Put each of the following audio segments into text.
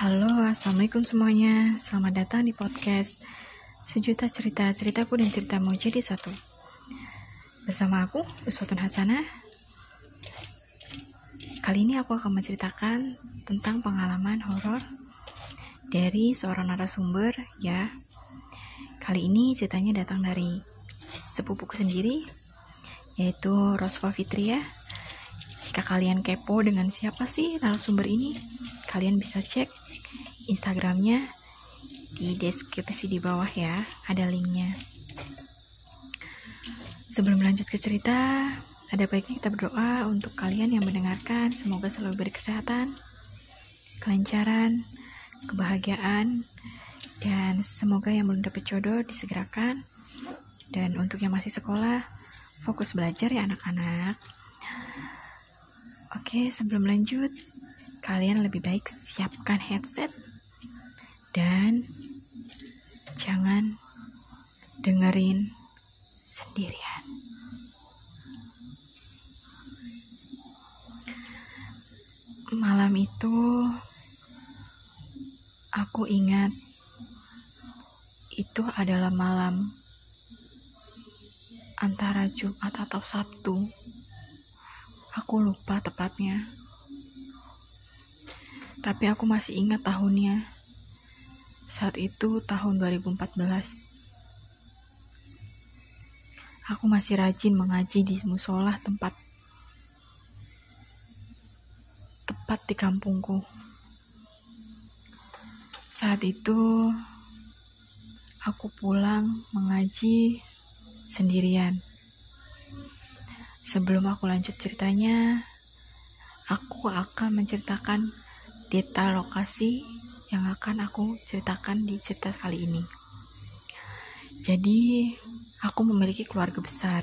Halo, assalamualaikum semuanya. Selamat datang di podcast Sejuta Cerita Ceritaku dan Ceritamu Jadi Satu. Bersama aku, Uswatun Hasanah. Kali ini aku akan menceritakan tentang pengalaman horor dari seorang narasumber ya. Kali ini ceritanya datang dari sepupuku sendiri, yaitu Rosva Fitria. Jika kalian kepo dengan siapa sih narasumber ini, kalian bisa cek Instagramnya di deskripsi di bawah ya, ada linknya. Sebelum lanjut ke cerita, ada baiknya kita berdoa untuk kalian yang mendengarkan, semoga selalu berkesehatan, kelancaran, kebahagiaan, dan semoga yang belum dapat jodoh disegerakan. Dan untuk yang masih sekolah, fokus belajar ya anak-anak. Oke, sebelum lanjut, kalian lebih baik siapkan headset dan jangan dengerin sendirian. Malam itu aku ingat itu adalah malam antara Jumat atau Sabtu. Aku lupa tepatnya. Tapi aku masih ingat tahunnya saat itu tahun 2014. Aku masih rajin mengaji di musola tempat tepat di kampungku. Saat itu aku pulang mengaji sendirian. Sebelum aku lanjut ceritanya, aku akan menceritakan detail lokasi yang akan aku ceritakan di cerita kali ini. Jadi, aku memiliki keluarga besar.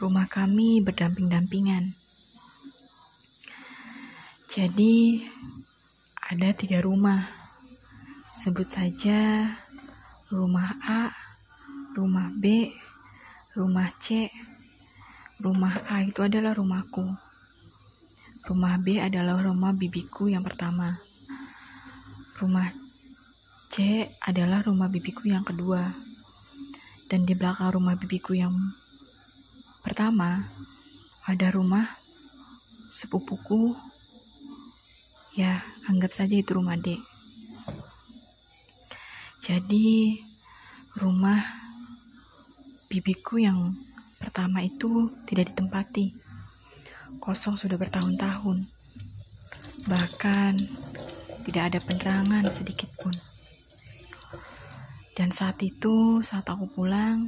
Rumah kami berdamping-dampingan. Jadi, ada tiga rumah. Sebut saja rumah A, rumah B, rumah C. Rumah A itu adalah rumahku. Rumah B adalah rumah bibiku yang pertama. Rumah C adalah rumah bibiku yang kedua. Dan di belakang rumah bibiku yang pertama ada rumah sepupuku. Ya, anggap saja itu rumah D. Jadi, rumah bibiku yang pertama itu tidak ditempati. Kosong sudah bertahun-tahun. Bahkan tidak ada penerangan sedikit pun. Dan saat itu, saat aku pulang,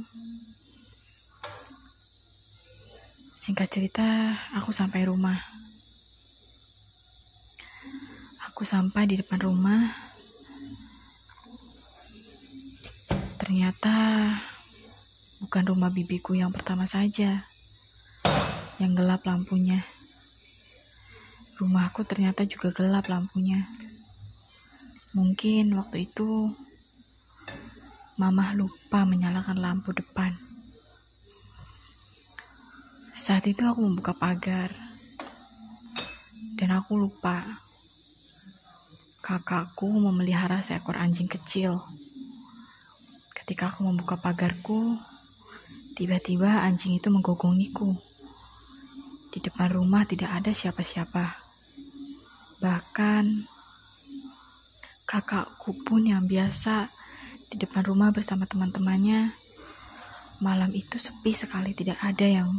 singkat cerita, aku sampai rumah. Aku sampai di depan rumah. Ternyata bukan rumah bibiku yang pertama saja yang gelap lampunya. Rumahku ternyata juga gelap lampunya. Mungkin waktu itu Mama lupa menyalakan lampu depan. Saat itu aku membuka pagar dan aku lupa kakakku memelihara seekor anjing kecil. Ketika aku membuka pagarku, tiba-tiba anjing itu menggogongiku. Di depan rumah tidak ada siapa-siapa. Bahkan Kakakku pun yang biasa di depan rumah bersama teman-temannya, malam itu sepi sekali tidak ada yang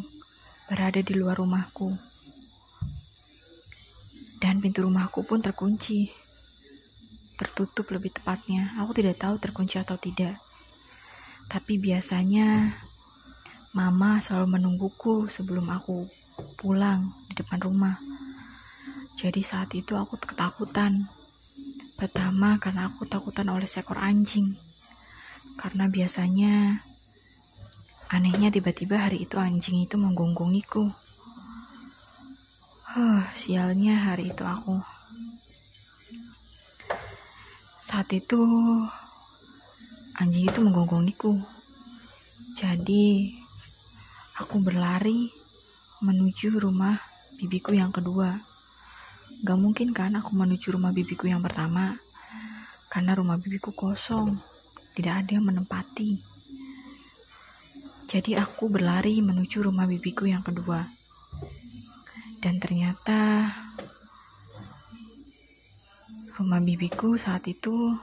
berada di luar rumahku. Dan pintu rumahku pun terkunci. Tertutup lebih tepatnya. Aku tidak tahu terkunci atau tidak. Tapi biasanya mama selalu menungguku sebelum aku pulang di depan rumah. Jadi saat itu aku ketakutan Pertama, karena aku takutan oleh seekor anjing. Karena biasanya anehnya tiba-tiba hari itu anjing itu menggonggongiku. Huh, sialnya hari itu aku. Saat itu anjing itu menggonggongiku. Jadi aku berlari menuju rumah bibiku yang kedua. Gak mungkin kan aku menuju rumah bibiku yang pertama, karena rumah bibiku kosong, tidak ada yang menempati. Jadi aku berlari menuju rumah bibiku yang kedua. Dan ternyata rumah bibiku saat itu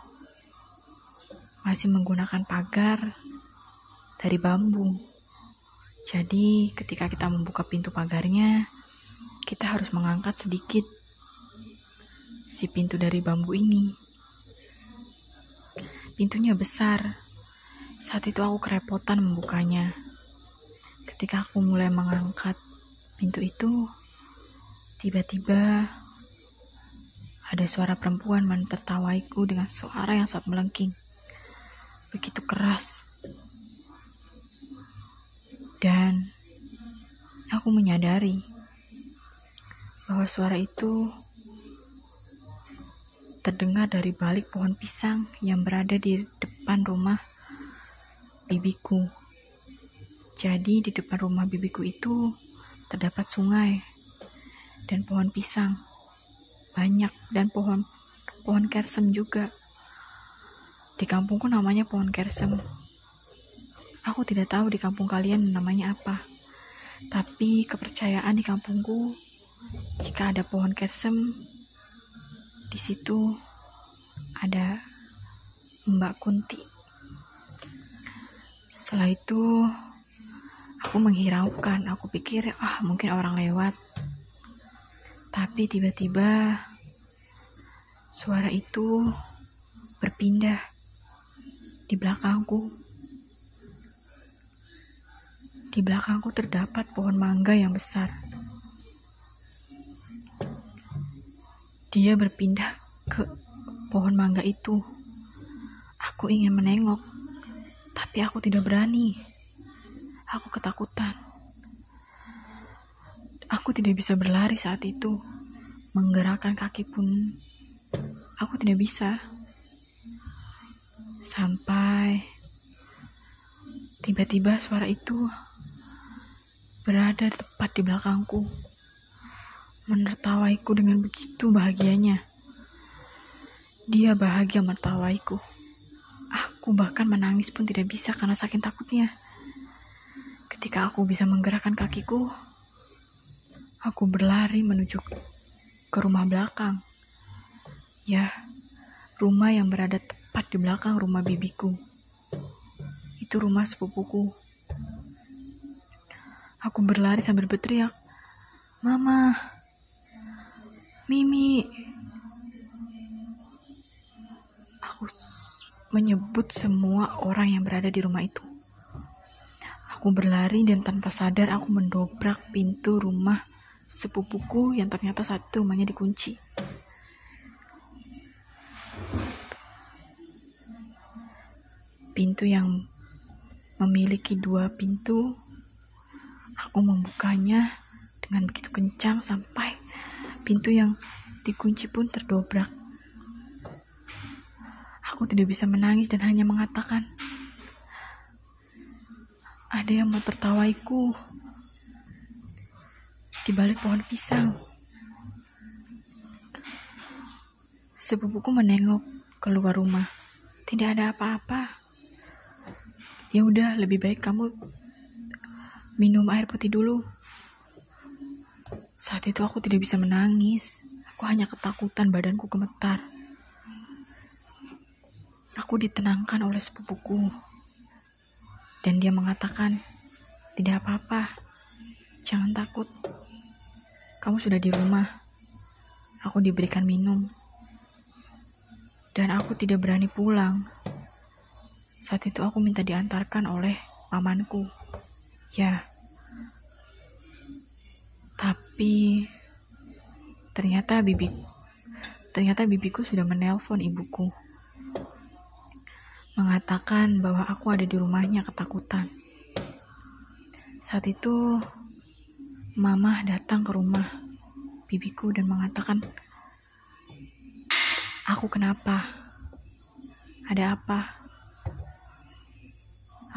masih menggunakan pagar dari bambu. Jadi ketika kita membuka pintu pagarnya, kita harus mengangkat sedikit si pintu dari bambu ini. Pintunya besar. Saat itu aku kerepotan membukanya. Ketika aku mulai mengangkat pintu itu, tiba-tiba ada suara perempuan menertawaiku dengan suara yang sangat melengking. Begitu keras. Dan aku menyadari bahwa suara itu terdengar dari balik pohon pisang yang berada di depan rumah bibiku. Jadi di depan rumah bibiku itu terdapat sungai dan pohon pisang banyak dan pohon pohon kersem juga. Di kampungku namanya pohon kersem. Aku tidak tahu di kampung kalian namanya apa. Tapi kepercayaan di kampungku jika ada pohon kersem di situ ada Mbak Kunti. Setelah itu aku menghiraukan, aku pikir ah mungkin orang lewat. Tapi tiba-tiba suara itu berpindah di belakangku. Di belakangku terdapat pohon mangga yang besar. Dia berpindah ke pohon mangga itu. Aku ingin menengok, tapi aku tidak berani. Aku ketakutan. Aku tidak bisa berlari saat itu. Menggerakkan kaki pun aku tidak bisa. Sampai tiba-tiba suara itu berada tepat di belakangku menertawaiku dengan begitu bahagianya. Dia bahagia menertawaiku. Aku bahkan menangis pun tidak bisa karena saking takutnya. Ketika aku bisa menggerakkan kakiku, aku berlari menuju ke rumah belakang. Ya, rumah yang berada tepat di belakang rumah bibiku. Itu rumah sepupuku. Aku berlari sambil berteriak, "Mama, Mimi. Aku menyebut semua orang yang berada di rumah itu. Aku berlari dan tanpa sadar aku mendobrak pintu rumah sepupuku yang ternyata saat itu rumahnya dikunci. Pintu yang memiliki dua pintu, aku membukanya dengan begitu kencang sampai Pintu yang dikunci pun terdobrak. Aku tidak bisa menangis dan hanya mengatakan, ada yang mau tertawaiku di balik pohon pisang. Sepupuku menengok keluar rumah. Tidak ada apa-apa. Ya udah, lebih baik kamu minum air putih dulu. Saat itu aku tidak bisa menangis. Aku hanya ketakutan, badanku gemetar. Aku ditenangkan oleh sepupuku. Dan dia mengatakan, tidak apa-apa, jangan takut. Kamu sudah di rumah. Aku diberikan minum. Dan aku tidak berani pulang. Saat itu aku minta diantarkan oleh pamanku. Ya, tapi ternyata bibi ternyata bibiku sudah menelpon ibuku. Mengatakan bahwa aku ada di rumahnya ketakutan. Saat itu mama datang ke rumah bibiku dan mengatakan, "Aku kenapa? Ada apa?"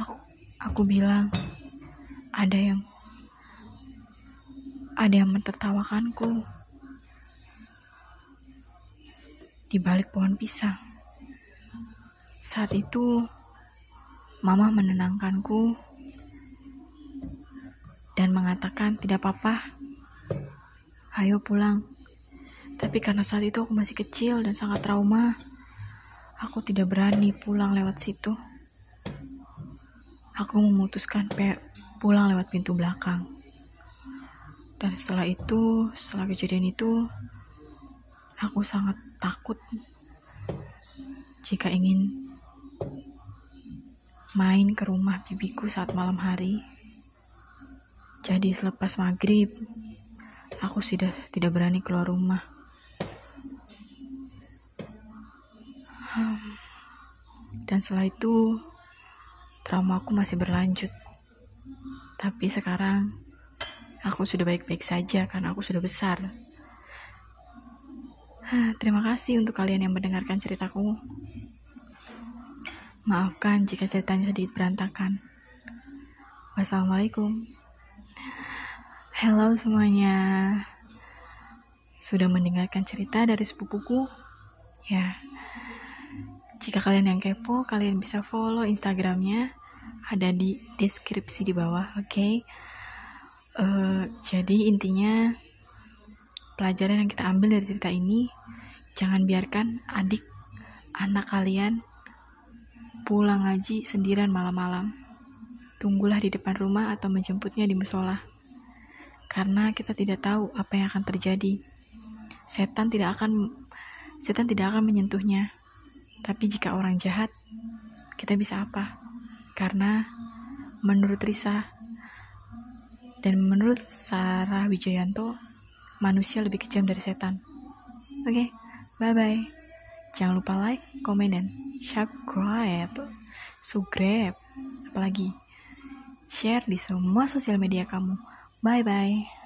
Aku aku bilang, "Ada yang ada yang mentertawakanku. di balik pohon pisang. Saat itu, Mama menenangkanku dan mengatakan tidak apa-apa. Ayo pulang. Tapi karena saat itu aku masih kecil dan sangat trauma, aku tidak berani pulang lewat situ. Aku memutuskan pulang lewat pintu belakang. Dan setelah itu, setelah kejadian itu, aku sangat takut jika ingin main ke rumah bibiku saat malam hari. Jadi selepas maghrib, aku sudah tidak berani keluar rumah. Dan setelah itu, trauma aku masih berlanjut. Tapi sekarang, aku sudah baik-baik saja karena aku sudah besar. Terima kasih untuk kalian yang mendengarkan ceritaku. Maafkan jika ceritanya sedikit berantakan. Wassalamualaikum. Halo semuanya. Sudah mendengarkan cerita dari sepupuku? Ya. Jika kalian yang kepo, kalian bisa follow Instagramnya. Ada di deskripsi di bawah, oke? Okay? Eh, jadi intinya pelajaran yang kita ambil dari cerita ini jangan biarkan adik anak kalian pulang ngaji sendirian malam-malam. Tunggulah di depan rumah atau menjemputnya di musola. Karena kita tidak tahu apa yang akan terjadi. Setan tidak akan setan tidak akan menyentuhnya. Tapi jika orang jahat, kita bisa apa? Karena menurut Risa dan menurut Sarah Wijayanto, manusia lebih kejam dari setan. Oke, okay, bye-bye. Jangan lupa like, komen, dan subscribe, subscribe, apalagi share di semua sosial media kamu. Bye bye.